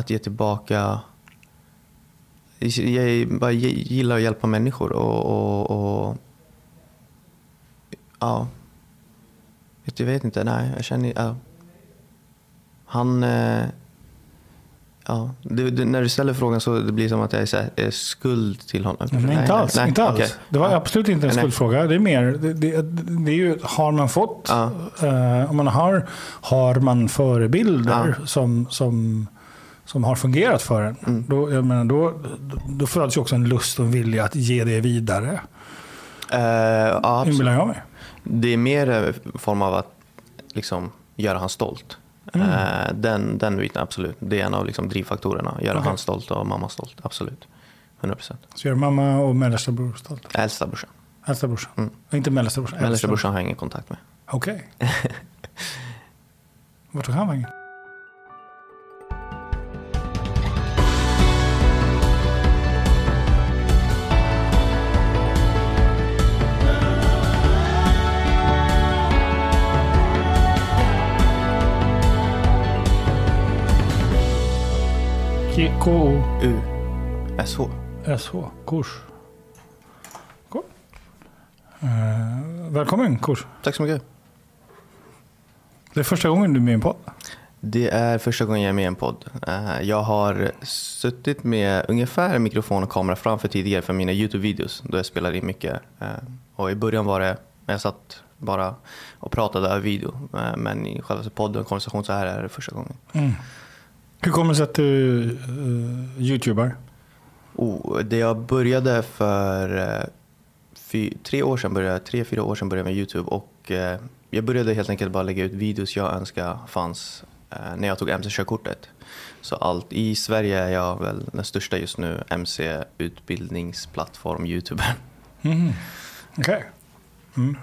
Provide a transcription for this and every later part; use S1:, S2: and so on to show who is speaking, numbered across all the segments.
S1: att ge tillbaka. Jag bara gillar att hjälpa människor och, och, och ja. Jag vet inte, nej, jag känner, ja. Han, eh, ja, det, det, när du ställer frågan så det blir det som att jag är, så här, är skuld till honom.
S2: Nej, nej inte alls. Nej, inte alls. Okay. Det var absolut inte en skuldfråga. Det är mer, det, det, det är ju, har man fått, ja. eh, om man har, har man förebilder ja. som, som, som har fungerat för en. Mm. Då, jag menar, då, då föds ju också en lust och en vilja att ge det vidare.
S1: Uh, ja,
S2: Inbillar jag mig.
S1: Det är mer en form av att liksom, göra han stolt. Mm. Uh, den, den biten, absolut. Det är en av liksom, drivfaktorerna. Göra okay. han stolt och mamma stolt. Absolut. 100%.
S2: Så gör mamma och mellersta bror stolt?
S1: Äldsta brorsan.
S2: Äldsta brorsan? Mm. Inte mellersta brorsan?
S1: Mellersta brorsan har jag ingen kontakt med.
S2: Okej. Okay. Vart tog han vägen?
S1: K-O-U-S-H.
S2: S-H. Kurs. Cool. Uh, välkommen Kurs.
S1: Tack så mycket.
S2: Det är första gången du är med i en podd.
S1: Det är första gången jag är med i en podd. Uh, jag har suttit med ungefär en mikrofon och kamera framför tidigare för mina YouTube-videos då jag spelade in mycket. Uh, och i början var det, jag satt bara och pratade över video. Men i själva podden, konversation så här är det första gången. Mm.
S2: Hur kommer det sig att du uh, youtubar?
S1: Oh, det jag började för uh, fy, tre år sedan, började, tre, fyra år sedan började med Youtube. Och, uh, jag började helt enkelt bara lägga ut videos jag önskade fanns uh, när jag tog MC-körkortet. Så allt, i Sverige är jag väl den största just nu MC-utbildningsplattform, youtuber.
S2: Mm. Okej. Okay. Mm.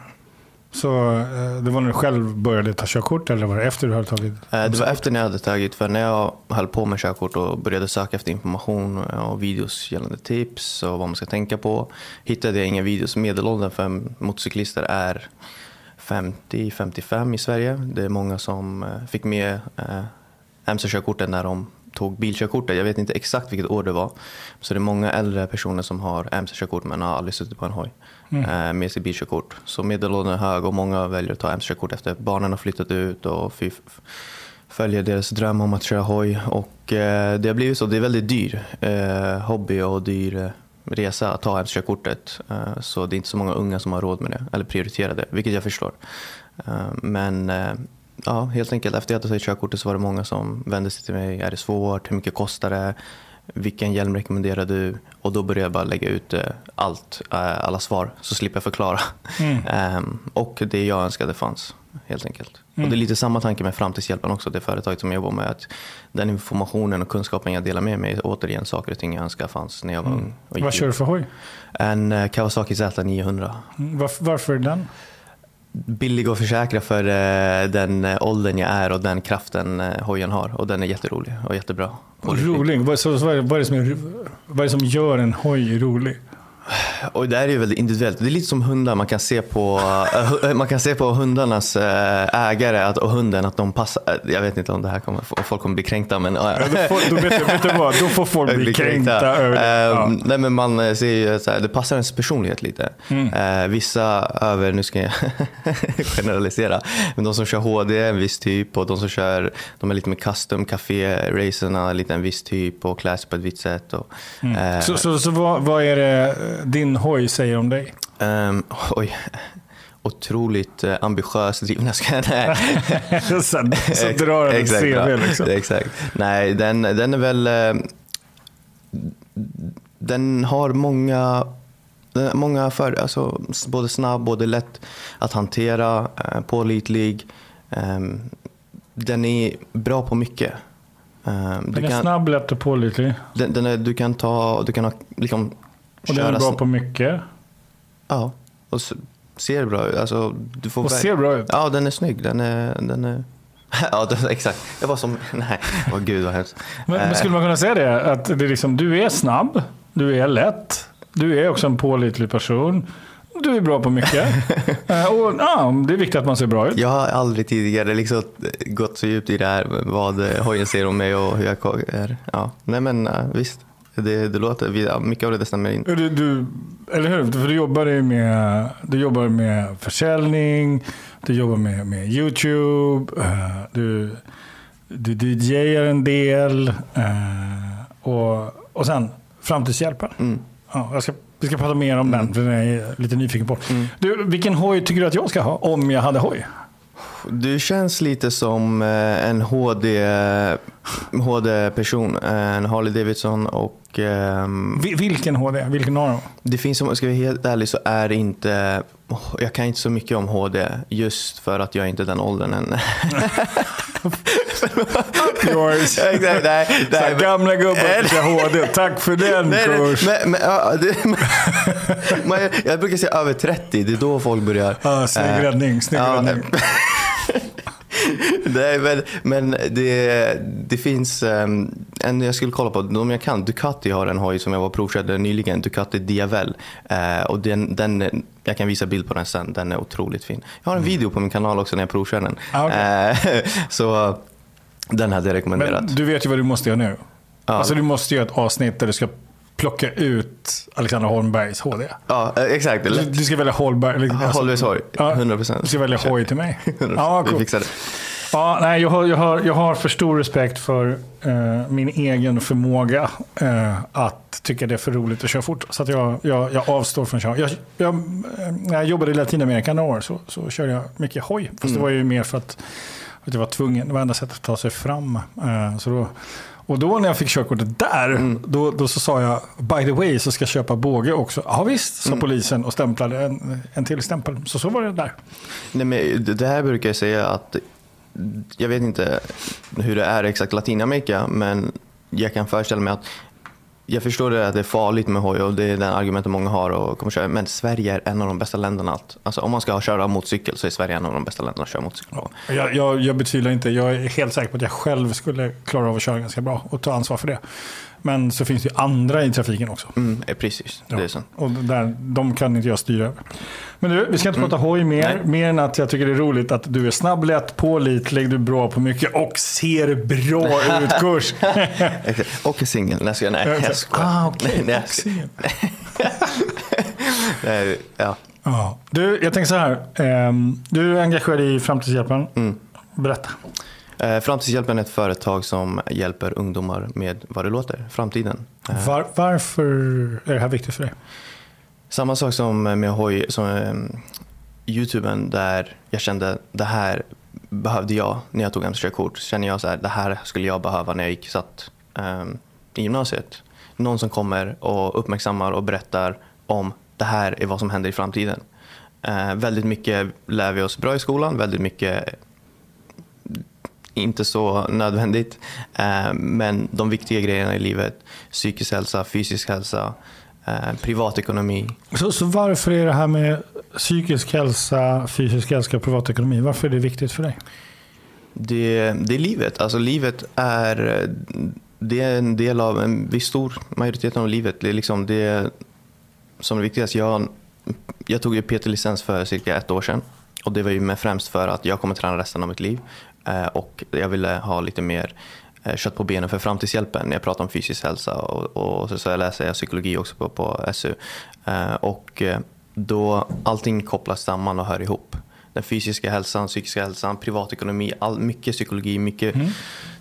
S2: Så eh, det var när du själv började ta körkort eller var det efter du hade tagit?
S1: Eh, det var efter när jag hade tagit. För när jag höll på med körkort och började söka efter information och videos gällande tips och vad man ska tänka på hittade jag inga videos. Medelåldern för motorcyklister är 50-55 i Sverige. Det är många som eh, fick med MC-körkorten när de tog bilkörkortet. Jag vet inte exakt vilket år det var. Så det är många äldre personer som har MC-körkort men har aldrig suttit på en hoj mm. Eh, med sitt bilkörkort. Så medelåldern är hög och många väljer att ta MC-körkort efter barnen har flyttat ut och följer deras dröm om att köra hoj. Och eh, det har blivit så. Det är väldigt dyr eh, hobby och dyr resa att ta MC-körkortet. Så det är inte så många unga som har råd med det eller prioriterar det, vilket jag förstår. Men ja, helt enkelt efter jag hade tagit körkortet så var det många som vände sig till mig. Är det svårt? Hur mycket kostar det? Vilken hjälm rekommenderar du? Och då började jag bara lägga ut eh, allt, eh, alla svar, så slipper jag förklara. Mm. um, och det jag önskade fanns, helt enkelt. Mm. Och det är lite samma tanke med Framtidshjälpen också, det företaget som jag jobbar med. Att den informationen och kunskapen jag delar med mig är återigen saker och ting jag önskar fanns när jag var mm. ung.
S2: Vad kör du för hoj?
S1: En uh, Kawasaki Z900.
S2: Mm, varför, varför den?
S1: Billig att försäkra för eh, den eh, åldern jag är och den kraften eh, hojen har. Och den är jätterolig och jättebra.
S2: Rolig? Vad, så, vad, är det som är, vad är det som gör en hoj rolig?
S1: Och det här är ju väldigt individuellt. Det är lite som hundar. Man kan se på, äh, man kan se på hundarnas äh, ägare att, och hunden att de passar. Äh, jag vet inte om det här kommer, folk kommer bli kränkta. Men, ja,
S2: då, får, då, vet, vet du vad, då får folk bli kränkta. över
S1: ja. Nej, men man ser ju här, det passar ens personlighet lite. Mm. vissa över, nu ska jag generalisera, men de som kör HD är en viss typ och de som kör, de är lite mer custom café racerna lite en viss typ och klär sig på ett vitt sätt. Och,
S2: mm. så så, så vad, vad är det din hoj säger om dig?
S1: Um, oj. Otroligt uh, ambitiös driven. så,
S2: så drar den ett CV liksom.
S1: Exakt. Nej, den, den är väl... Uh, den har många Många för, alltså, både snabb, både lätt att hantera, eh, pålitlig. Eh, den är bra på mycket.
S2: Eh, den är kan, snabb, lätt och pålitlig?
S1: Den, den är, du kan ta, du kan ha, liksom,
S2: och den är bra på mycket?
S1: Ja, och ser bra ut. Alltså, du får
S2: och ser bra ut?
S1: Ja, den är snygg. Den är, den är... ja, exakt. Jag var som... Nej, oh, gud vad hemskt.
S2: Men, men, skulle man kunna säga det? Att det är liksom, du är snabb, du är lätt, du är också en pålitlig person. du är bra på mycket. Eh, och, ja, det är viktigt att man ser bra ut.
S1: Jag har aldrig tidigare liksom gått så djupt i det här, vad hojen säger om mig och hur jag är. Ja. Nej men visst, det, det låter, mycket av det stämmer in.
S2: Du, du, eller hur? För du jobbar med, du jobbar med försäljning, du jobbar med, med YouTube, eh, du, du DJar en del eh, och, och sen Framtidshjälpen. Mm. Ja, jag ska vi ska prata mer om den, för den är jag lite nyfiken på. Mm. Du, vilken hoj tycker du att jag ska ha om jag hade hoj?
S1: Du känns lite som eh, en HD, HD-person. En Harley Davidson och... Um,
S2: vilken HD? Vilken av dem?
S1: Det finns, om jag ska vara helt ärlig, så är det inte... Jag kan inte så mycket om HD just för att jag är inte den åldern än.
S2: Yours. Exakt, nej, nej, gamla gubbar ska HD. Tack för den nej, kurs. Men, men, ja, det,
S1: men, jag brukar säga över 30, det är då folk börjar.
S2: Ah, snygg eh, räddning. Snygg ja, räddning.
S1: Nej, men, men det, det finns um, en jag skulle kolla på, om jag kan, Ducati har en hoj som jag var provkörde nyligen, Ducati Diavel. Uh, och den, den, jag kan visa bild på den sen, den är otroligt fin. Jag har en mm. video på min kanal också när jag provkör den. Ah, okay. uh, eh, så den hade jag rekommenderat.
S2: Men du vet ju vad du måste göra nu. Ja. Alltså du måste göra ett avsnitt där du ska plocka ut Alexander Holmbergs HD.
S1: Ja, exakt.
S2: Du, du ska välja Holmberg.
S1: Alltså, Holmbergs hoj, 100%.
S2: Du ska välja hoj till mig.
S1: ja, cool. Vi fixar det.
S2: Ja, nej, jag, har, jag, har, jag har för stor respekt för eh, min egen förmåga eh, att tycka det är för roligt att köra fort. Så att jag, jag, jag avstår från att köra. Jag, jag, när jag jobbade i Latinamerika några år så, så körde jag mycket hoj. Fast mm. det var ju mer för att, att jag var tvungen. Det var enda sättet att ta sig fram. Eh, så då, och då när jag fick körkortet där, mm. då, då så sa jag by the way så ska jag köpa båge också. Ja visst, sa mm. polisen och stämplade en, en till stämpel. Så så var det där.
S1: Nej, men det här brukar jag säga att jag vet inte hur det är exakt Latinamerika, men jag kan föreställa mig att jag förstår det att det är farligt med hoj och det är den argumentet många har och kommer köra. Men Sverige är en av de bästa länderna. Allt. Alltså, om man ska köra motorcykel så är Sverige en av de bästa länderna att köra motorcykel på.
S2: Jag, jag, jag betvivlar inte. Jag är helt säker på att jag själv skulle klara av att köra ganska bra och ta ansvar för det. Men så finns det ju andra i trafiken också.
S1: Mm, precis, det är så.
S2: Och där, de kan inte jag styra över. Men du, vi ska inte mm. prata hoj mer. Nej. Mer än att jag tycker det är roligt att du är snabb, lätt, pålitlig, du är bra på mycket och ser bra ut, Kurs.
S1: och är singel. Nej, jag nej, jag skojar.
S2: Ah, okay. nej,
S1: nej, ja.
S2: ja. Du, jag tänker så här. Ehm, du är engagerad i Framtidshjälpen. Mm. Berätta.
S1: Eh, Framtidshjälpen är ett företag som hjälper ungdomar med vad det låter, framtiden.
S2: Eh, Var, varför är det här viktigt för dig?
S1: Samma sak som med hoj, som um, Youtuben där jag kände det här behövde jag när jag tog mc-körkort. Känner jag så här, det här skulle jag behöva när jag gick satt um, i gymnasiet. Någon som kommer och uppmärksammar och berättar om det här är vad som händer i framtiden. Uh, väldigt mycket lär vi oss bra i skolan, väldigt mycket inte så nödvändigt. Uh, men de viktiga grejerna i livet, psykisk hälsa, fysisk hälsa, Eh, privatekonomi.
S2: Så, så varför är det här med psykisk hälsa, fysisk hälsa och privatekonomi, varför är det viktigt för dig?
S1: Det, det är livet. Alltså livet är, det är en del av en viss stor majoritet av livet. Det är liksom det som är viktigast. Jag, jag tog ju PT-licens för cirka ett år sedan. Och det var ju med främst för att jag kommer träna resten av mitt liv. Eh, och jag ville ha lite mer Eh, kött på benen för Framtidshjälpen. Jag pratar om fysisk hälsa och, och så, så läser jag psykologi också på, på SU. Eh, och då allting kopplas samman och hör ihop. Den fysiska hälsan, psykiska hälsan, privatekonomi, all, mycket psykologi, mycket mm.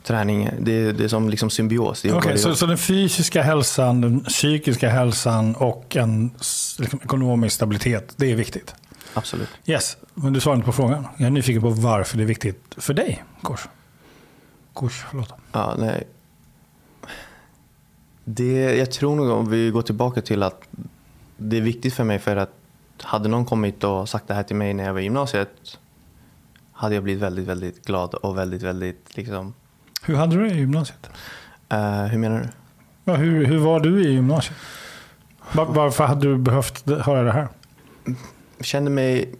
S1: träning. Det, det är som liksom symbios.
S2: okay, så, så den fysiska hälsan, den psykiska hälsan och en liksom, ekonomisk stabilitet, det är viktigt?
S1: Absolut.
S2: Yes, men du svarade inte på frågan. Jag är nyfiken på varför det är viktigt för dig, Kors. Kors, förlåt.
S1: Ja, nej. Det, jag tror nog om vi går tillbaka till att det är viktigt för mig för att hade någon kommit och sagt det här till mig när jag var i gymnasiet hade jag blivit väldigt, väldigt glad och väldigt, väldigt liksom...
S2: Hur hade du det i gymnasiet?
S1: Uh, hur menar du?
S2: Ja, hur, hur var du i gymnasiet? Var, varför hade du behövt höra det här?
S1: Kände mig...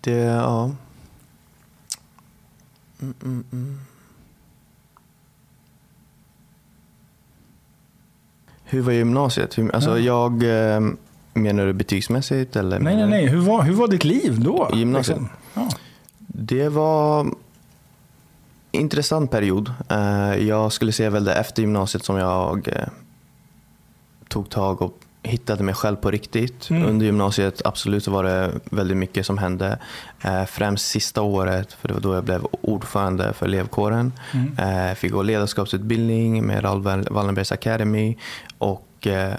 S1: Det, ja. Mm, mm, mm. Hur var gymnasiet? Alltså, ja. jag, menar du betygsmässigt? Eller
S2: nej, nej, nej. Hur var, hur var ditt liv då?
S1: Gymnasiet? Liksom? Ja. Det var intressant period. Jag skulle säga väl det efter gymnasiet som jag tog tag och hittade mig själv på riktigt. Mm. Under gymnasiet absolut var det väldigt mycket som hände. Eh, främst sista året, för det var då jag blev ordförande för elevkåren. Mm. Eh, fick gå ledarskapsutbildning med Raoul Wallenbergs Academy och eh,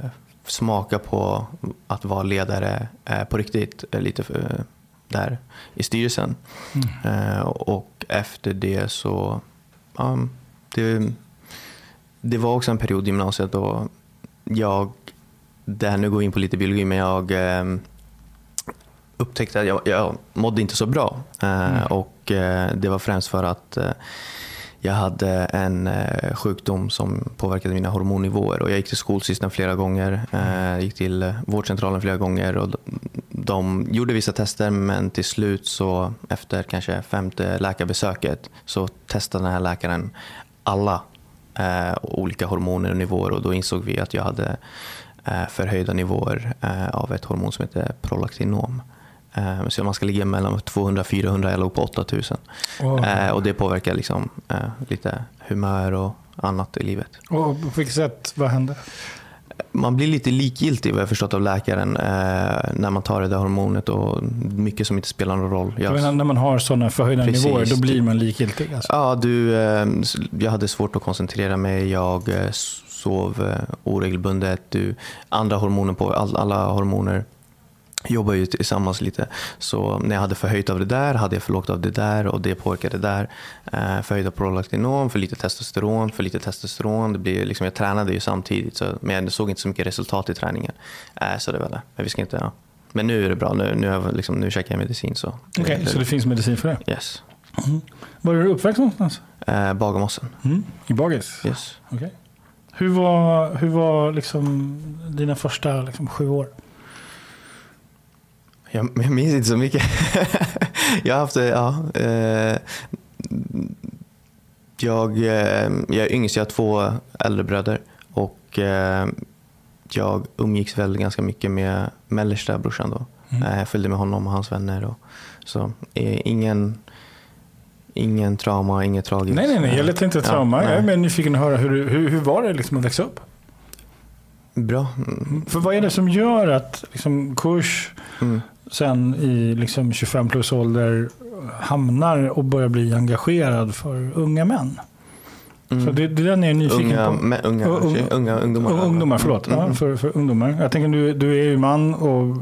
S1: smaka på att vara ledare på riktigt lite för, där i styrelsen. Mm. Och efter det så, um, det, det var också en period i gymnasiet då jag, det här nu går in på lite biologi, men jag eh, upptäckte att jag, jag mådde inte så bra. Eh, mm. Och eh, det var främst för att eh, jag hade en sjukdom som påverkade mina hormonnivåer. Och jag gick till skolsystern flera gånger, eh, gick till vårdcentralen flera gånger. Och de gjorde vissa tester men till slut så efter kanske femte läkarbesöket så testade den här läkaren alla olika hormoner och nivåer och då insåg vi att jag hade förhöjda nivåer eh, av ett hormon som heter prolaktinom. Eh, så man ska ligga mellan 200-400, jag låg på 8000. Oh. och det påverkar liksom, eh, lite humör och annat i livet.
S2: Och på vilket sätt, vad hände?
S1: man blir lite likgiltig vad jag förstått av läkaren eh, när man tar det där hormonet och mycket som inte spelar någon roll.
S2: Jag, menar, när man har sådana förhöjda precis, nivåer då blir man likgiltig? Alltså.
S1: Ja, du, eh, jag hade svårt att koncentrera mig. Jag eh, sov eh, oregelbundet. Du, andra hormoner på, all, alla hormoner jobbar ju tillsammans lite. Så när jag hade förhöjt av det där hade jag för lågt av det där och det påverkade det där. Eh, förhöjt av prolaktinom, för lite testosteron, för lite testosteron. Det blir liksom, jag tränade ju samtidigt så, men jag såg inte så mycket resultat i träningen. Eh, så det var det. Men, vi ska inte, ja. men nu är det bra, nu, nu, jag, liksom, nu käkar jag medicin.
S2: Okej, okay, så det finns medicin för det?
S1: Yes.
S2: Mm. Var är du uppväxt någonstans?
S1: Eh, Bagarmossen.
S2: Mm. I Bagis?
S1: Yes.
S2: Okay. Hur var, hur var liksom dina första liksom, sju år?
S1: Jag, jag minns inte så mycket. jag har haft ja. Eh, jag, eh, jag är yngst, jag har två äldre bröder. Och eh, jag umgicks väl ganska mycket med mellersta brorsan då. Mm. Jag följde med honom och hans vänner. Och, så ingen, ingen trauma, inget tragiskt.
S2: Nej, nej, nej. Jag letar inte trauma. Ja, jag är nyfiken att höra hur, hur, hur var det liksom att växa upp?
S1: Bra.
S2: Mm. För vad är det som gör att liksom, kurs mm sen i liksom 25 plus ålder hamnar och börjar bli engagerad för unga män. Mm. Så det, det den är jag nyfiken
S1: unga,
S2: på.
S1: Med, unga, unga, unga ungdomar.
S2: Ungdomar, förlåt. Mm. Ja, för, för ungdomar. Jag tänker du, du är ju man och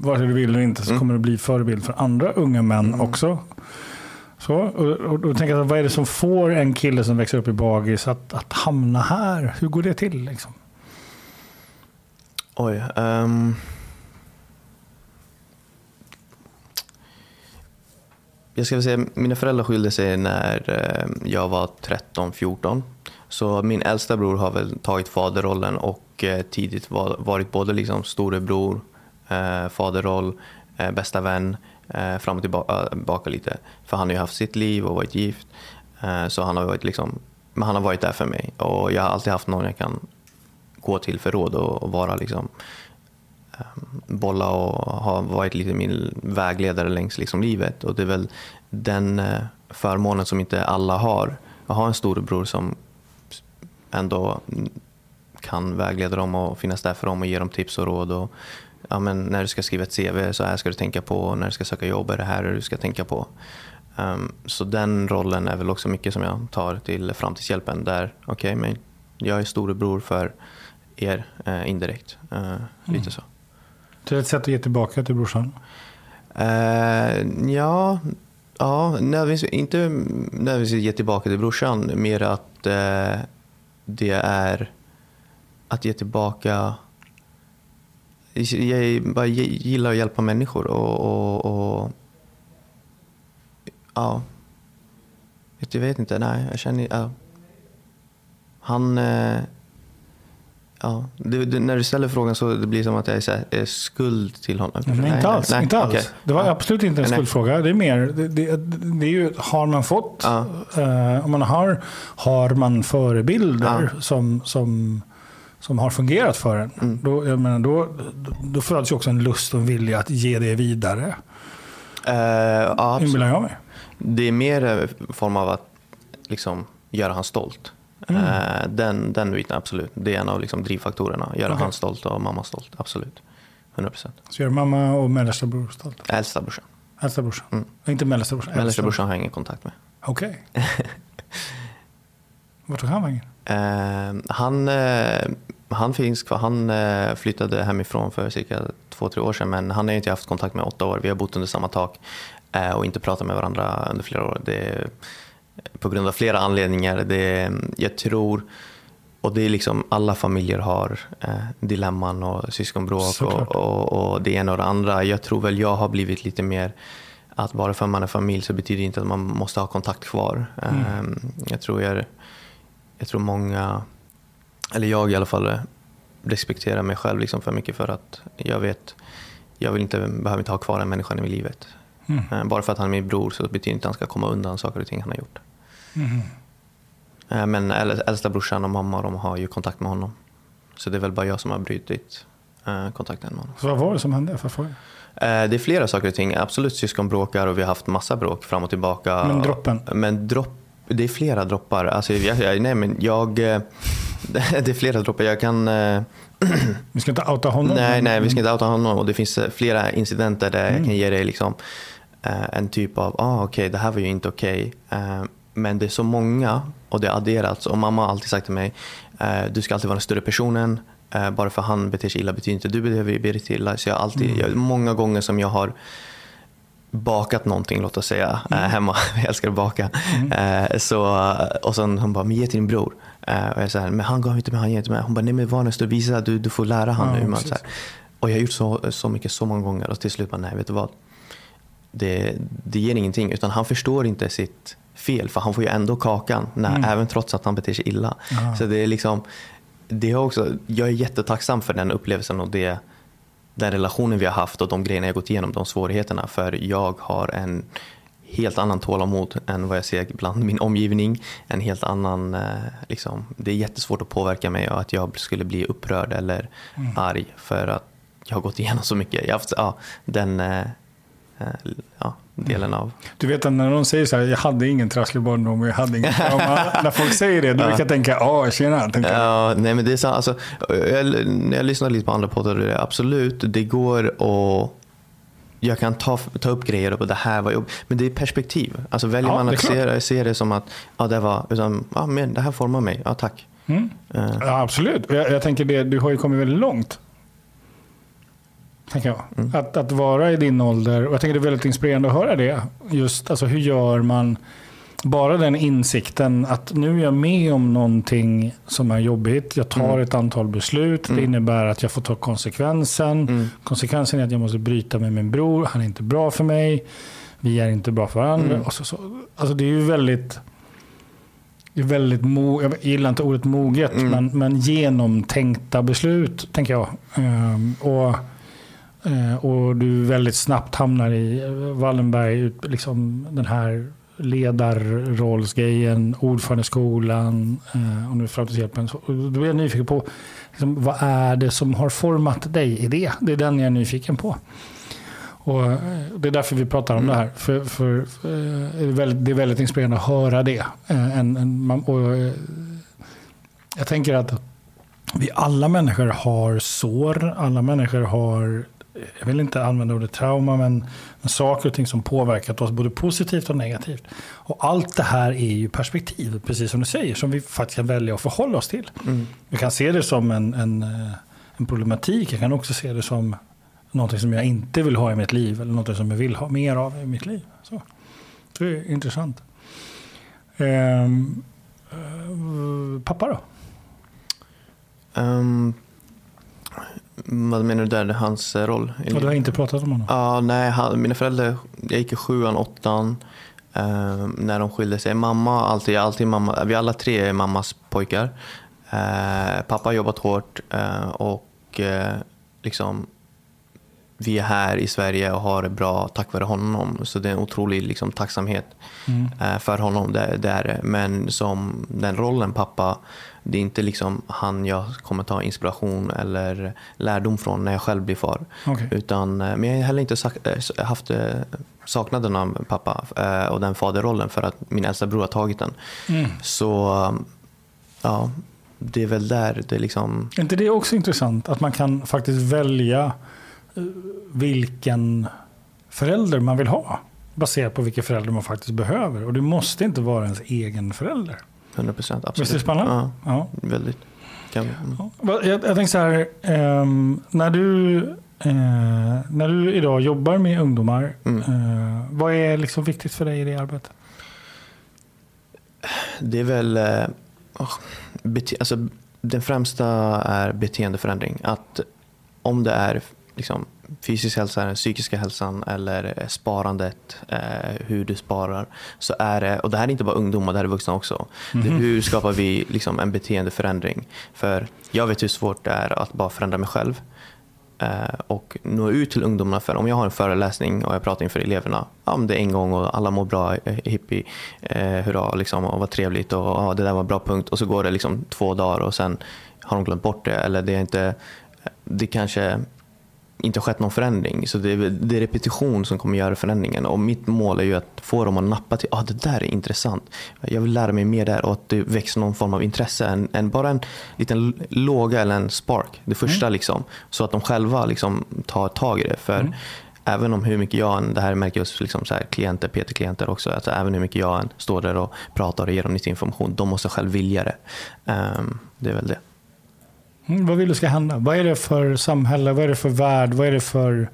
S2: vare sig du vill eller inte så mm. kommer du bli förebild för andra unga män mm. också. Så, och, och, då tänker vad är det som får en kille som växer upp i bagis att, att hamna här? Hur går det till? Liksom?
S1: Oj. Um... Jag ska säga, mina föräldrar skilde sig när eh, jag var 13-14. Så min äldsta bror har väl tagit faderrollen och eh, tidigt varit både liksom storebror, eh, faderroll, bästa vän, Eh, fram och eh, tillbaka lite. För han har ju haft sitt liv och varit gift. Eh, så han har varit liksom, men han har varit där för mig och jag har alltid haft någon jag kan gå till för råd och vara liksom ehm, bolla och ha varit lite min vägledare längs liksom livet. Och det är väl den eh, förmånen som inte alla har. Att ha en storebror som ändå kan vägleda dem och finnas där för dem och ge dem tips och råd. Och, ja, men när du ska skriva ett CV, så här ska du tänka på. När du ska söka jobb, är det här du ska tänka på. Um, så den rollen är väl också mycket som jag tar till Framtidshjälpen. Där, okej, okay, men jag är storebror för er uh, indirekt. Uh, mm. Lite så.
S2: Det är ett sätt att ge tillbaka till brorsan?
S1: Uh, ja, ja nödvändigtvis, inte nödvändigtvis ge tillbaka till brorsan. Mer att uh, det är att ge tillbaka. Jag bara gillar att hjälpa människor. och, och, och ja, jag vet inte. Nej, jag känner... Ja. Han... Uh, Ja, det, det, när du ställer frågan så det blir som att jag är, här, är skuld till honom.
S2: Nej, nej inte alls. Nej, inte alls. Okay. Det var absolut inte en skuldfråga. Det är mer, det, det, det är ju, har man fått, ja. eh, om man har, har man förebilder ja. som, som, som har fungerat för en. Mm. Då, jag menar, då, då föds ju också en lust och en vilja att ge det vidare. Uh, ja, Inbillar jag mig.
S1: Det är mer en form av att liksom, göra han stolt. Mm. Uh, den, den biten, absolut. Det är en av liksom, drivfaktorerna. Göra okay. han stolt och mamma stolt. Absolut. 100%.
S2: Så gör mamma och mellersta bror stolta?
S1: Äldsta brorsan.
S2: Äldsta brorsan? Mm. Inte mellersta brorsan?
S1: Mellersta brorsan har jag ingen kontakt med.
S2: Okej. Okay. Vart tog han vägen?
S1: Uh, han, han finns kvar. Han uh, flyttade hemifrån för cirka två, tre år sedan men han har inte haft kontakt med åtta år. Vi har bott under samma tak och inte pratat med varandra under flera år. Det är, på grund av flera anledningar. Det, jag tror och det är liksom, alla familjer har eh, dilemman och syskonbråk och, och, och, det ena och det andra. Jag tror väl jag har blivit lite mer att bara för att man är familj så betyder det inte att man måste ha kontakt kvar. Mm. Eh, jag, tror jag, jag tror många, eller jag i alla fall, respekterar mig själv liksom för mycket för att jag vet, jag vill inte, behöver inte ha kvar en människa i livet. Mm. Eh, bara för att han är min bror så betyder det inte att han ska komma undan saker och ting han har gjort. Mm. Men äldsta brorsan och mamma de har ju kontakt med honom. Så det är väl bara jag som har brutit eh, kontakten med honom.
S2: Så vad var det som hände? För fråga?
S1: Det är flera saker och ting. Absolut syskon bråkar och vi har haft massa bråk fram och tillbaka.
S2: Men droppen?
S1: Men dropp, det är flera droppar. Alltså, jag, nej, men jag, det är flera droppar. Jag kan...
S2: Vi ska inte outa honom?
S1: Nej, nej, vi ska inte outa honom. Och det finns flera incidenter där mm. jag kan ge dig liksom, en typ av, ah, okej, okay, det här var ju inte okej. Okay. Men det är så många och det har adderats. Och mamma har alltid sagt till mig, eh, du ska alltid vara den större personen. Eh, bara för han beter sig illa betyder inte att du beter dig illa. Så jag alltid, mm. jag, många gånger som jag har bakat någonting, låt oss säga, mm. hemma. Jag älskar att baka. Mm. Så, och sen hon bara, men ge till din bror. Äh, och jag säger, men han gav inte mig, han ger inte mig. Hon bara, nej men var nästa visa, du, du får lära han ja, nu. Man, så här. Och jag har gjort så, så mycket så många gånger och till slut bara, nej vet du vad. Det, det ger ingenting, utan han förstår inte sitt fel för han får ju ändå kakan när, mm. även trots att han beter sig illa. Aha. Så det är liksom, det är också, jag är jättetacksam för den upplevelsen och det, den relationen vi har haft och de grejerna jag gått igenom, de svårigheterna. För jag har en helt annan tålamod än vad jag ser bland min omgivning. En helt annan, eh, liksom, det är jättesvårt att påverka mig och att jag skulle bli upprörd eller mm. arg för att jag har gått igenom så mycket. Jag har haft, ja, den, eh, Eh, ja, delen av.
S2: Du vet att när de säger så här, jag hade ingen trasslig barndom och jag hade ingen trauma. när folk säger det, då brukar jag tänka, ja tjena.
S1: Ja, nej men det är så, alltså, jag, när jag lyssnar lite på andra poddar, absolut, det går att jag kan ta, ta upp grejer och det här var jobb. Men det är perspektiv. Alltså väljer ja, man att se, se, det som att ja, det var, utan, ja, men det här formar mig, ja tack.
S2: Mm. Uh. Ja, absolut. Jag, jag tänker det, du har ju kommit väldigt långt tänker jag. Mm. Att, att vara i din ålder, och jag tänker det är väldigt inspirerande att höra det. Just alltså, hur gör man, bara den insikten att nu är jag med om någonting som är jobbigt. Jag tar mm. ett antal beslut. Mm. Det innebär att jag får ta konsekvensen. Mm. Konsekvensen är att jag måste bryta med min bror. Han är inte bra för mig. Vi är inte bra för varandra. Mm. Och så, så, alltså det är ju väldigt... Det är väldigt mo, jag gillar inte ordet moget, mm. men, men genomtänkta beslut, tänker jag. Um, och Eh, och du väldigt snabbt hamnar i Wallenberg, liksom den här ledarrollsgrejen, ordförandeskolan eh, och nu framtidshjälpen. Då är jag nyfiken på liksom, vad är det som har format dig i det? Det är den jag är nyfiken på. Och eh, det är därför vi pratar om mm. det här. För, för, eh, för det, är väldigt, det, är väldigt, inspirerande att höra det. Eh, en, en, och jag tänker att vi alla människor har sår. Alla människor har jag vill inte använda ordet trauma, men, men saker och ting som påverkat oss både positivt och negativt. Och allt det här är ju perspektiv, precis som du säger, som vi faktiskt kan välja att förhålla oss till. Mm. Vi kan se det som en, en, en problematik, jag kan också se det som någonting som jag inte vill ha i mitt liv, eller någonting som jag vill ha mer av i mitt liv. Så, det är intressant. Um, pappa då?
S1: Um, vad menar du där? Hans eh, roll?
S2: Och du har inte pratat om honom?
S1: Ja, nej, han, mina föräldrar, jag gick i sjuan, åttan eh, när de skilde sig. Mamma, alltid, alltid mamma, vi alla tre är mammas pojkar. Eh, pappa har jobbat hårt eh, och eh, liksom vi är här i Sverige och har det bra tack vare honom. Så det är en otrolig liksom, tacksamhet mm. Eh, för honom. Det, det. Men som den rollen pappa, det är inte liksom han jag kommer ta inspiration eller lärdom från när jag själv blir far. Okay. Utan, eh, men jag har heller inte eh, haft saknaden av pappa och den faderrollen för att min äldsta bror har tagit den. Mm. Så ja, det är väl där det liksom...
S2: Är inte det också intressant? Att man kan faktiskt välja vilken förälder man vill ha. Baserat på vilken förälder man faktiskt behöver. Och det måste inte vara ens egen förälder.
S1: 100 procent.
S2: Visst är det spännande? Ja,
S1: ja. väldigt. Kan,
S2: mm. jag, jag tänker så här, eh, när, du, eh, när du idag jobbar med ungdomar, mm. eh, vad är liksom viktigt för dig i det arbetet?
S1: Det är väl, oh, bete, alltså, den främsta är beteendeförändring. Att om det är liksom, fysisk hälsa, den psykiska hälsan eller sparandet, eh, hur du sparar. Så är det, och det här är inte bara ungdomar, det här är vuxna också. Mm -hmm. hur skapar vi liksom, en beteendeförändring? För jag vet hur svårt det är att bara förändra mig själv eh, och nå ut till ungdomarna. För om jag har en föreläsning och jag pratar inför eleverna, ja, det är en gång och alla mår bra, eh, hippie, eh, hurra, liksom, och vad trevligt och ja, det där var en bra punkt. Och så går det liksom två dagar och sen har de glömt bort det. Eller det är inte, det kanske inte skett någon förändring. Så det är, det är, repetition som kommer göra förändringen. Och mitt mål är ju att få dem att nappa till ah, det där är intressant. Jag vill lära mig mer där och att det växer någon form av intresse. En, en bara en liten låga eller en spark. Det första mm. liksom. Så att de själva liksom tar tag i det. För mm. Även om hur mycket jag, det här märker jag liksom så här klienter, PT-klienter också, alltså även hur mycket jag än står där och pratar och ger dem nyttig information, de måste själv vilja det. Um, det är väl det.
S2: Mm, vad vill du ska hända? Vad är det för samhälle? Vad är det för värld? Vad är det för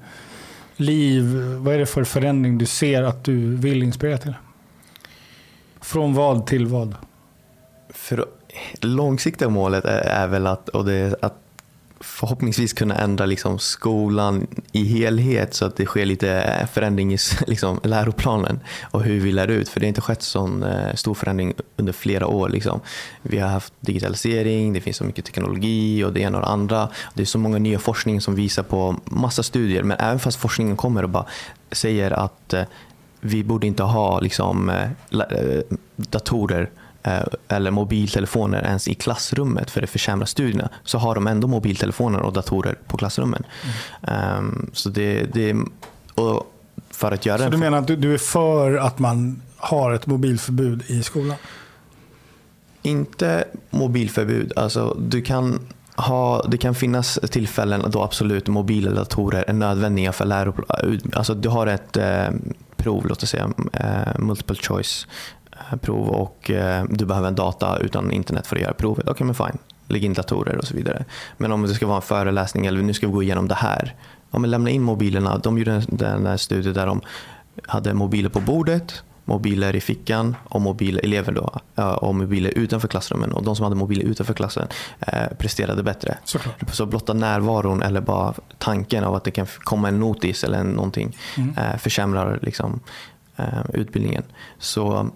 S2: liv? Vad är det för förändring du ser att du vill inspirera till? Från vad till vad?
S1: För långsiktiga målet är, är väl att, och det är att förhoppningsvis kunna ändra liksom skolan i helhet så att det sker lite förändring i liksom, läroplanen och hur vi lär ut. För det har inte skett sån eh, stor förändring under flera år. Liksom. Vi har haft digitalisering, det finns så mycket teknologi och det ena och det andra. Det är så många nya forskning som visar på massa studier. Men även fast forskningen kommer och bara säger att eh, vi borde inte ha liksom, eh, datorer eller mobiltelefoner ens i klassrummet för det försämrar studierna så har de ändå mobiltelefoner och datorer på klassrummen. Mm. Um, så det, det, och för att göra
S2: så du menar att du, du är för att man har ett mobilförbud i skolan?
S1: Inte mobilförbud. Alltså, du kan ha, det kan finnas tillfällen då absolut mobiler eller datorer är nödvändiga för läroplanen. Alltså, du har ett eh, prov, låt oss säga eh, multiple choice Eh, prov och eh, du behöver en data utan internet för att göra provet. Okej, okay, men fine. Lägg in datorer och så vidare. Men om det ska vara en föreläsning eller nu ska vi gå igenom det här. Ja, men lämna in mobilerna. De gjorde den där studien där de hade mobiler på bordet, mobiler i fickan och mobiler, elever då, och mobiler utanför klassrummen. Och de som hade mobiler utanför klassen eh, presterade bättre.
S2: Såklart.
S1: Så blotta närvaron eller bara tanken av att det kan komma en notis eller någonting mm. eh, försämrar liksom, eh, utbildningen. Så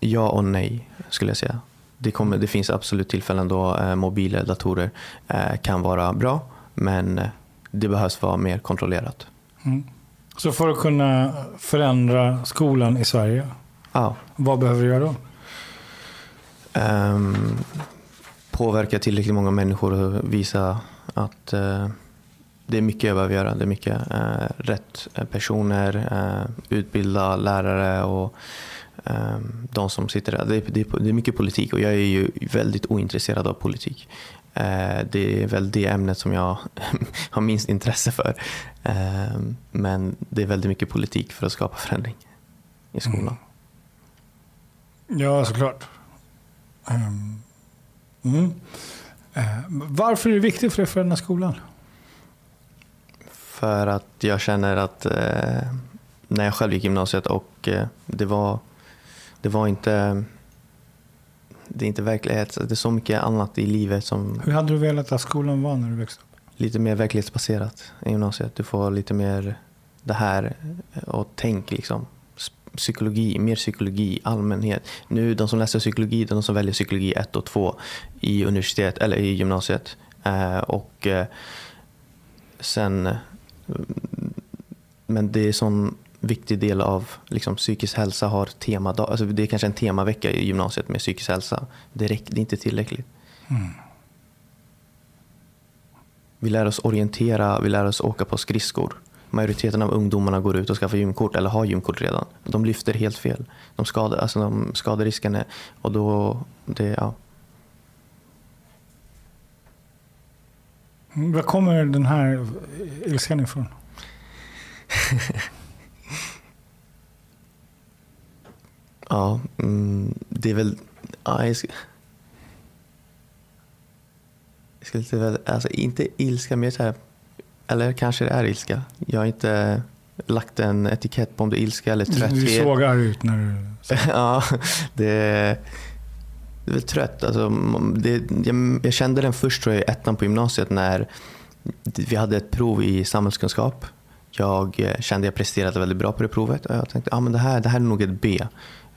S1: Ja och nej skulle jag säga. Det, kommer, det finns absolut tillfällen då eh, mobiler, datorer eh, kan vara bra men eh, det behövs vara mer kontrollerat. Mm.
S2: Så för att kunna förändra skolan i Sverige,
S1: ja.
S2: vad behöver du göra då?
S1: Um, påverka tillräckligt många människor och visa att uh, det är mycket jag behöver göra. Det är mycket uh, rätt personer, uh, utbilda lärare och de som sitter där. Det är, det är mycket politik och jag är ju väldigt ointresserad av politik. Eh, det är väl det ämnet som jag har minst intresse för. Ehm, men det är väldigt mycket politik för att skapa förändring i skolan.
S2: Mm. Ja, såklart. Ehm, mm. Eh, varför är det viktigt för dig att förändra skolan?
S1: För att jag känner att eh, när jag själv gick gymnasiet och det var det var inte det är inte verklighet. Det är så mycket annat i livet som...
S2: Hur hade du velat att skolan var när du växte upp?
S1: Lite mer verklighetsbaserat i gymnasiet. Du får lite mer det här och tänk liksom. Psykologi, mer psykologi, allmänhet. Nu de som läser psykologi, de som väljer psykologi 1 och 2 i universitet eller i gymnasiet. Eh, och eh, sen men det är sån viktig del av liksom, psykisk hälsa har temadag. Alltså, det är kanske en temavecka i gymnasiet med psykisk hälsa. Det, räcker, det är inte tillräckligt. Mm. Vi lär oss orientera, vi lär oss åka på skridskor. Majoriteten av ungdomarna går ut och skaffar gymkort eller har gymkort redan. De lyfter helt fel. De skadar, alltså de skaderisken är, och då, det, ja.
S2: Var kommer den här ilskan ifrån?
S1: ja, mm, det är väl... Ja, jag, ska, jag skulle inte väl... Alltså inte ilska, mer så här... Eller kanske det är ilska. Jag har inte lagt en etikett på om det är ilska eller trötthet.
S2: Du såg arg ut när du...
S1: ja, det det är väl trött. Alltså, det, jag, jag, kände den först tror jag, i ettan på gymnasiet när vi hade ett prov i samhällskunskap. Jag eh, kände att jag presterade väldigt bra på det provet och jag tänkte att ah, det, här, det här är nog ett B.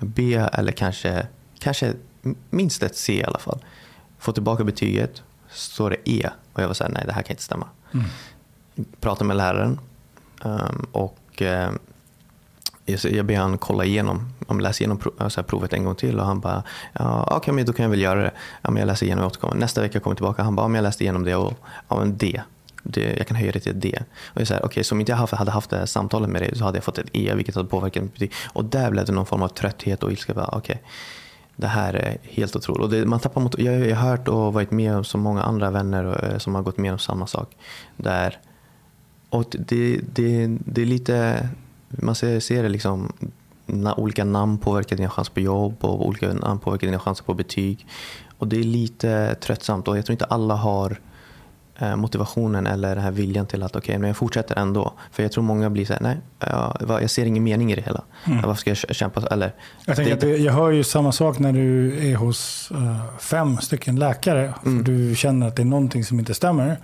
S1: B eller kanske, kanske minst ett C i alla fall. Få tillbaka betyget, står det E och jag var såhär, nej det här kan inte stämma. Mm. Pratade med läraren um, och um, jag ber han kolla igenom, läsa igenom provet en gång till och han bara, ja, okej okay, men då kan jag väl göra det. Ja, men jag läser igenom och återkommer. Nästa vecka kommer jag tillbaka, han bara, ja, jag läste igenom det och ja, men D. Det, jag kan höja det till ett D. Och jag säger, okay, så om inte jag hade haft det här samtalet med dig så hade jag fått ett E, vilket hade påverkat mitt betyg. Och där blev det någon form av trötthet och ilska. Okay, det här är helt otroligt. Och det, man tappar mot, jag, jag har hört och varit med om så många andra vänner eh, som har gått med om samma sak. Där, och det, det, det är lite man ser, ser det liksom, na, olika namn påverkar dina chanser på jobb och olika namn påverkar dina chanser på betyg. Och det är lite tröttsamt och jag tror inte alla har motivationen eller den här viljan till att okej, okay, men jag fortsätter ändå. För jag tror många blir så här, nej, jag, jag ser ingen mening i det hela. Mm. Varför ska jag kämpa? Eller,
S2: jag, tänker det, att jag hör ju samma sak när du är hos uh, fem stycken läkare. Mm. För du känner att det är någonting som inte stämmer.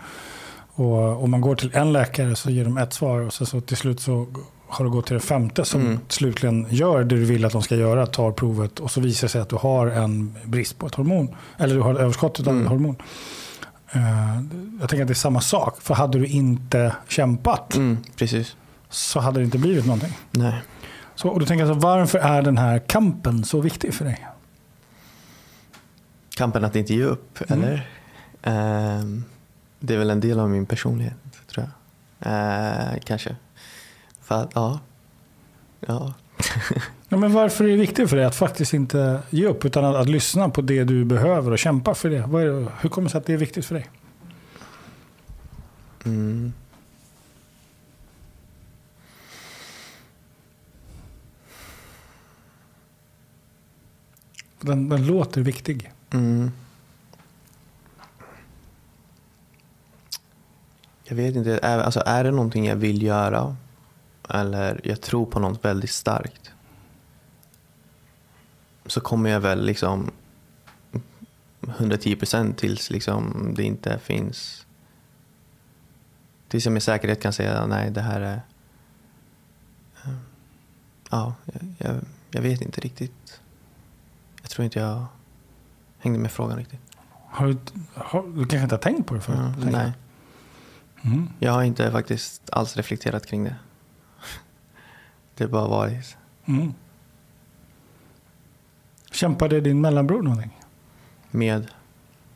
S2: Och om man går till en läkare så ger de ett svar och så, så till slut så har du gått till det femte som mm. slutligen gör det du vill att de ska göra, tar provet och så visar det sig att du har en brist på ett hormon. Eller du har ett överskott av mm. ett hormon. Uh, jag tänker att det är samma sak. För hade du inte kämpat
S1: mm,
S2: så hade det inte blivit någonting.
S1: Nej.
S2: Så, och då tänker jag så, varför är den här kampen så viktig för dig?
S1: Kampen att inte ge upp, mm. eller? Uh, det är väl en del av min personlighet, tror jag. Uh, kanske. För, ja. Ja.
S2: ja. Men varför är det viktigt för dig att faktiskt inte ge upp utan att, att lyssna på det du behöver och kämpa för det? det hur kommer det sig att det är viktigt för dig? Mm. Den, den låter viktig. Mm.
S1: Jag vet inte. Är, alltså, är det någonting jag vill göra eller jag tror på något väldigt starkt så kommer jag väl liksom 110 procent tills liksom det inte finns tills jag med säkerhet kan säga nej det här är eh, ja, jag, jag vet inte riktigt. Jag tror inte jag hängde med frågan riktigt.
S2: Har du, har, du kanske inte har tänkt på det förut?
S1: Mm, nej. Mm. Jag har inte faktiskt alls reflekterat kring det. Det har bara varit. Mm.
S2: Kämpade din mellanbror någonting?
S1: Med?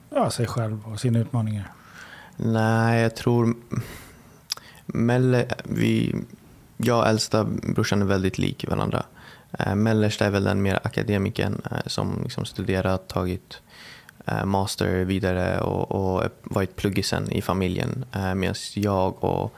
S2: Ja, sig själv och sina utmaningar.
S1: Nej, jag tror... Melle, vi, jag och äldsta brorsan är väldigt lik varandra. Eh, Mellersta är väl den mer akademikern eh, som liksom studerat, tagit eh, master vidare och, och varit pluggisen i familjen. Medan jag och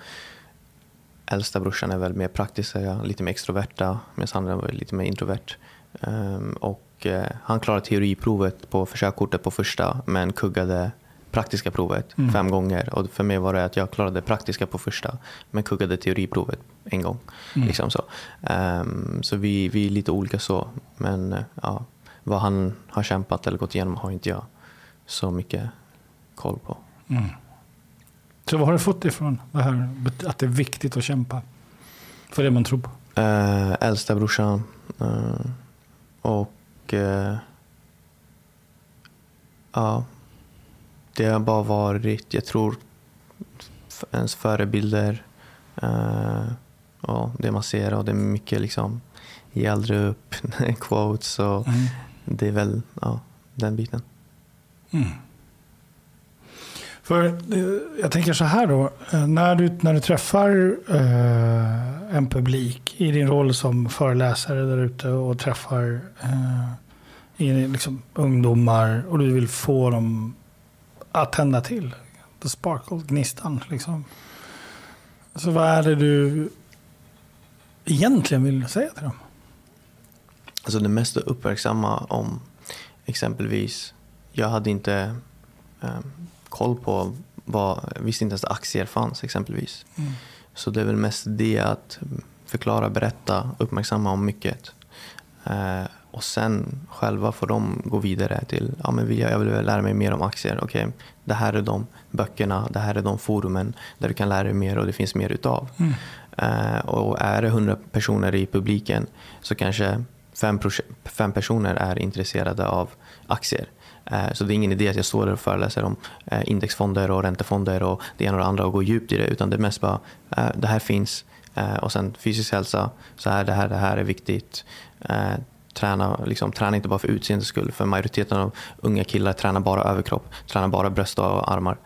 S1: äldsta brorsan är väl mer praktiska, lite mer extroverta medan han är lite mer introvert. Um, och uh, han klarade teoriprovet på försökkortet på första men kuggade praktiska provet mm. fem gånger. Och för mig var det att jag klarade praktiska på första men kuggade teoriprovet en gång. Mm. Liksom så um, så vi, vi är lite olika så. Men uh, ja, vad han har kämpat eller gått igenom har inte jag så mycket koll på. Mm.
S2: Så vad har du fått ifrån det här att det är viktigt att kämpa för det man tror på?
S1: Äh, äldsta brorsan. Äh, och äh, ja, det har bara varit, jag tror, ens förebilder. Äh, och det man ser och det är mycket liksom ge aldrig upp, quotes och mm. det är väl ja, den biten. Mm.
S2: För eh, jag tänker så här då, eh, när du, när du träffar eh, en publik i din roll som föreläsare där ute och träffar eh, liksom, ungdomar och du vill få dem att tända till. The sparkle, gnistan. Liksom. Så vad är det du egentligen vill säga till dem?
S1: Alltså det mest uppmärksamma om exempelvis, jag hade inte eh, koll på, vad, visste inte ens att aktier fanns exempelvis. Mm. Så det är väl mest det att förklara, berätta, uppmärksamma om mycket. Eh, och sen själva får de gå vidare till, ja men jag vill lära mig mer om aktier. Okej, okay, det här är de böckerna, det här är de forumen där du kan lära dig mer och det finns mer utav. Mm. Uh, och är det 100 personer i publiken så kanske fem, fem personer är intresserade av aktier. Uh, så det är ingen idé att jag står där och föreläser om uh, indexfonder och räntefonder och det ena och det andra och går djupt i det. Utan det är mest bara, det här finns och sen fysisk hälsa, så här, det här, det här är viktigt träna, liksom, träna inte bara för utseendets skull. För majoriteten av unga killar tränar bara överkropp, tränar bara bröst och armar.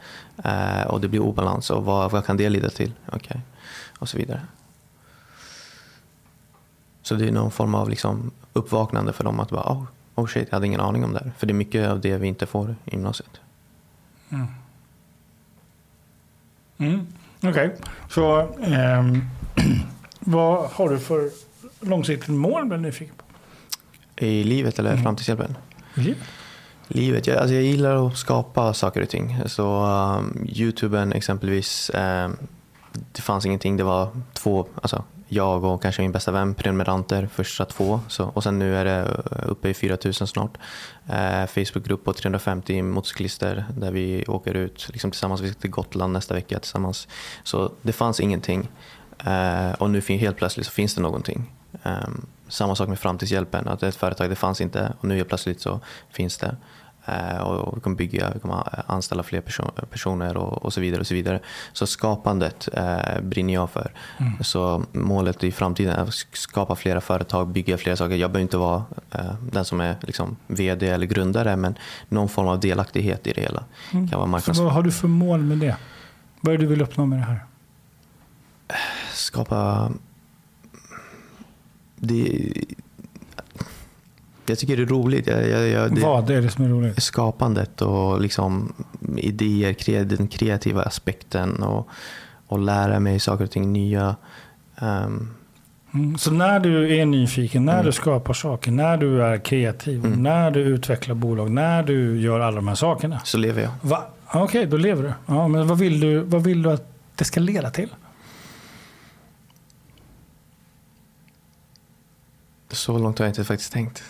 S1: Eh, och det blir obalans. Och vad, vad kan det leda till? Okay. Och så vidare. Så det är någon form av liksom uppvaknande för dem att bara, oh, oh shit, jag hade ingen aning om det här. För det är mycket av det vi inte får i gymnasiet.
S2: Mm. Mm. Okej, okay. så eh, vad har du för långsiktigt mål med nyfiken på?
S1: I livet eller mm. framtidshjälpen?
S2: Livet?
S1: Livet? Jag, alltså jag gillar att skapa saker och ting. Så um, Youtuben exempelvis, um, det fanns ingenting. Det var två, alltså jag och kanske min bästa vän prenumeranter första två. Så, och sen nu är det uh, uppe i 4000 snart. Uh, Facebookgrupp på 350 motorcyklister där vi åker ut liksom tillsammans. Vi ska till Gotland nästa vecka tillsammans. Så det fanns ingenting. Uh, och nu helt plötsligt så finns det någonting. Um, samma sak med Framtidshjälpen, att ett företag det fanns inte och nu helt plötsligt så finns det. Uh, och vi kommer bygga, vi kommer anställa fler person, personer och, och, så vidare. och Så vidare. Så skapandet uh, brinner jag för. Mm. Så målet i framtiden är att skapa flera företag, bygga flera saker. Jag behöver inte vara uh, den som är liksom, VD eller grundare men någon form av delaktighet i det hela.
S2: Mm. Kan vara marknads... Så vad har du för mål med det? Vad är det du vill uppnå med det här?
S1: Skapa det, jag tycker det är roligt. Jag, jag, jag,
S2: det, Vad är det som är roligt?
S1: Skapandet och liksom idéer, den kreativa aspekten och, och lära mig saker och ting nya. Um,
S2: mm, så när du är nyfiken, när mm. du skapar saker, när du är kreativ, mm. när du utvecklar bolag, när du gör alla de här sakerna.
S1: Så lever jag.
S2: Okej, okay, då lever du. Ja, men vad vill, du. vad vill du att det ska leda till?
S1: Så långt har jag inte faktiskt tänkt.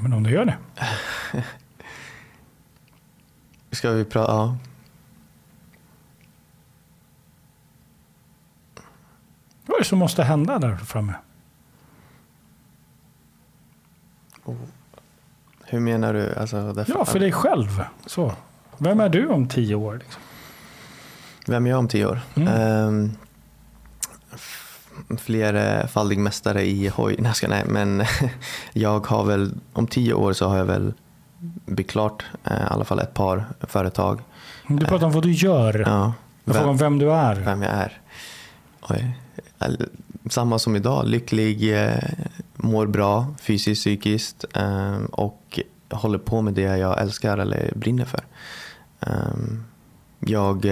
S2: Men om du gör det?
S1: Ska vi prata? Ja.
S2: Vad är det som måste hända där framme?
S1: Oh. Hur menar du? Alltså,
S2: ja, för dig själv. Så. Vem är du om tio år? Liksom?
S1: Vem är jag om tio år? Mm. Um, flerfaldig mästare i hoj. Nej, ska, nej, men jag har väl, om tio år så har jag väl byggt klart eh, i alla fall ett par företag.
S2: Du pratar om vad du gör.
S1: Ja.
S2: Jag frågar om vem du är.
S1: Vem jag är. Oj. Samma som idag, lycklig, eh, mår bra fysiskt, psykiskt eh, och håller på med det jag älskar eller brinner för. Jag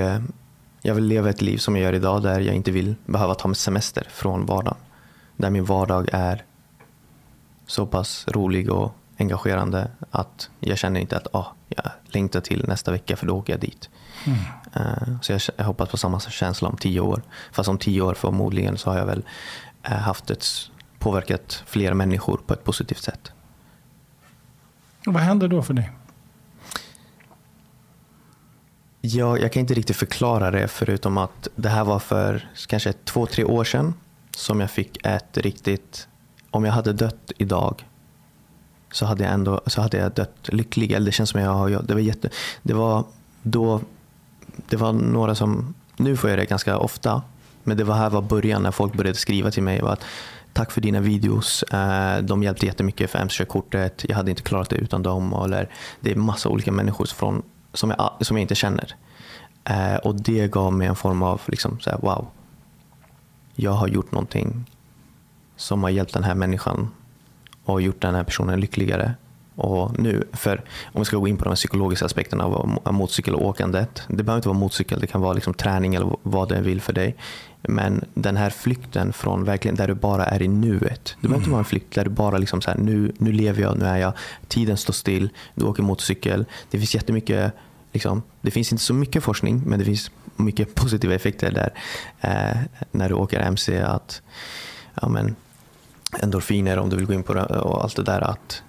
S1: jag vill leva ett liv som jag gör idag där jag inte vill behöva ta mig semester från vardagen. Där min vardag är så pass rolig och engagerande att jag känner inte att oh, jag längtar till nästa vecka för då åker jag dit. Mm. Uh, så jag, jag, hoppas på samma känsla om tio år. Fast om tio år förmodligen så har jag väl uh, haft ett, påverkat fler människor på ett positivt sätt.
S2: vad händer då för dig?
S1: Ja, jag kan inte riktigt förklara det förutom att det här var för kanske två, tre år sedan som jag fick ett riktigt, om jag hade dött idag så hade jag ändå så hade jag dött lycklig. Eller det känns som jag har, det var jätte, det var då, det var några som, nu får jag det ganska ofta, Men det var här var början när folk började skriva till mig. Var att, Tack för dina videos. Eh, de hjälpte jättemycket för mc-körkortet. Jag hade inte klarat det utan dem. Eller, det är massa olika människor från, som, jag, som jag inte känner. Eh, och det gav mig en form av liksom, så här, wow. Jag har gjort någonting som har hjälpt den här människan och gjort den här personen lyckligare. Och nu, för om vi ska gå in på de psykologiska aspekterna av motorcykelåkandet. Det behöver inte vara motorcykel, det kan vara liksom träning eller vad det vill för dig. Men den här flykten från verkligen där du bara är i nuet. Det behöver inte vara en flykt där du bara liksom så här, nu, nu lever jag, nu är jag, tiden står still, du åker motorcykel. Det finns jättemycket, liksom, det finns inte så mycket forskning men det finns mycket positiva effekter där eh, när du åker MC. att ja, men, Endorfiner om du vill gå in på det och allt det där. att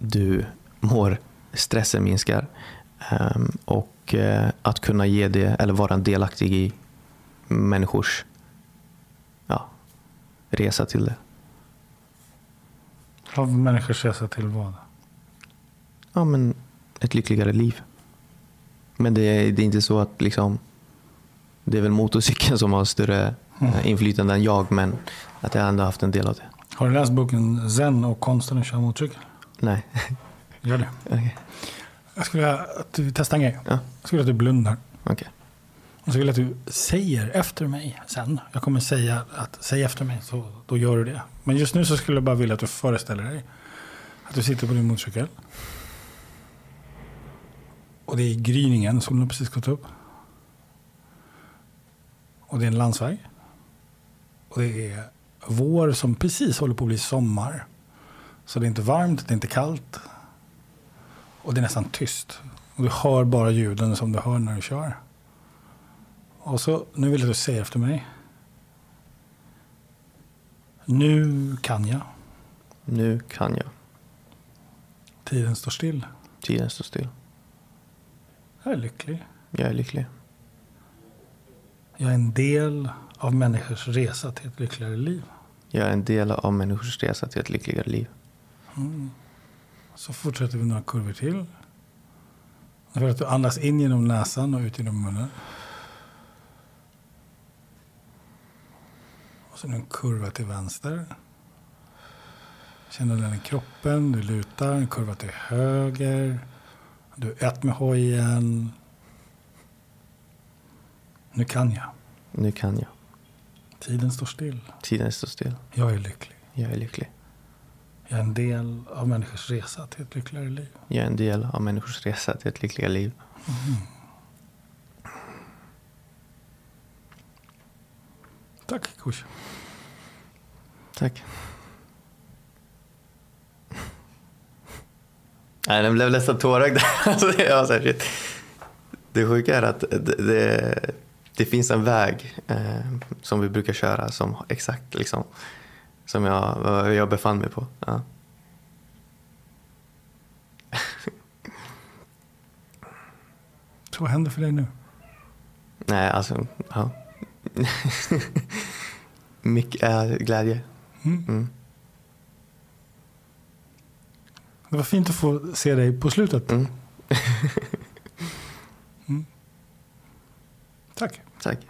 S1: du mår, stressen minskar. Um, och uh, att kunna ge det, eller vara delaktig i människors ja, resa till det.
S2: Av människors resa till vad?
S1: Ja, men ett lyckligare liv. Men det är, det är inte så att liksom, det är väl motorcykeln som har större mm. Eh, inflytande än jag, men att jag ändå haft en del av det.
S2: Har du läst boken Zen och konsten att köra motorcykel?
S1: Nej.
S2: Gör det.
S1: Okay.
S2: Jag skulle vilja att du testar en grej.
S1: Ja.
S2: Jag skulle vilja att du blundar.
S1: Okay.
S2: Och så vill jag att du säger efter mig sen. Jag kommer säga att säg efter mig, så då gör du det. Men just nu så skulle jag bara vilja att du föreställer dig att du sitter på din motorcykel. Och det är gryningen, solen har precis gått upp. Och det är en landsväg. Och det är vår som precis håller på att bli sommar. Så det är inte varmt, det är inte kallt. Och det är nästan tyst. Och du hör bara ljuden som du hör när du kör. Och så, nu vill du säger efter mig. Nu kan jag.
S1: Nu kan jag.
S2: Tiden står still.
S1: Tiden står still.
S2: Jag är lycklig.
S1: Jag är lycklig.
S2: Jag är en del av människors resa till ett lyckligare liv.
S1: Jag är en del av människors resa till ett lyckligare liv.
S2: Mm. Så fortsätter vi några kurvor till. För att du andas in genom näsan och ut genom munnen. Och så en kurva till vänster. Känner den i kroppen, du lutar, en kurva till höger. Du är ett med hojen. Nu kan jag.
S1: Nu kan jag.
S2: Tiden står still.
S1: Tiden står still.
S2: Jag är lycklig.
S1: Jag är lycklig.
S2: Jag är en del av människors resa till ett lyckligare liv.
S1: Jag är en del av människors resa till ett lyckligare liv. Mm.
S2: Tack, Kush.
S1: Tack. Nej, den blev nästan tårögd. alltså, Det sjuka är att det, det, det finns en väg eh, som vi brukar köra som exakt liksom som jag, jag befann mig på. Ja.
S2: Så vad händer för dig nu?
S1: Nej, alltså, ja. Mycket äh, glädje. Mm. Mm.
S2: Det var fint att få se dig på slutet. Mm. mm. Tack.
S1: Tack.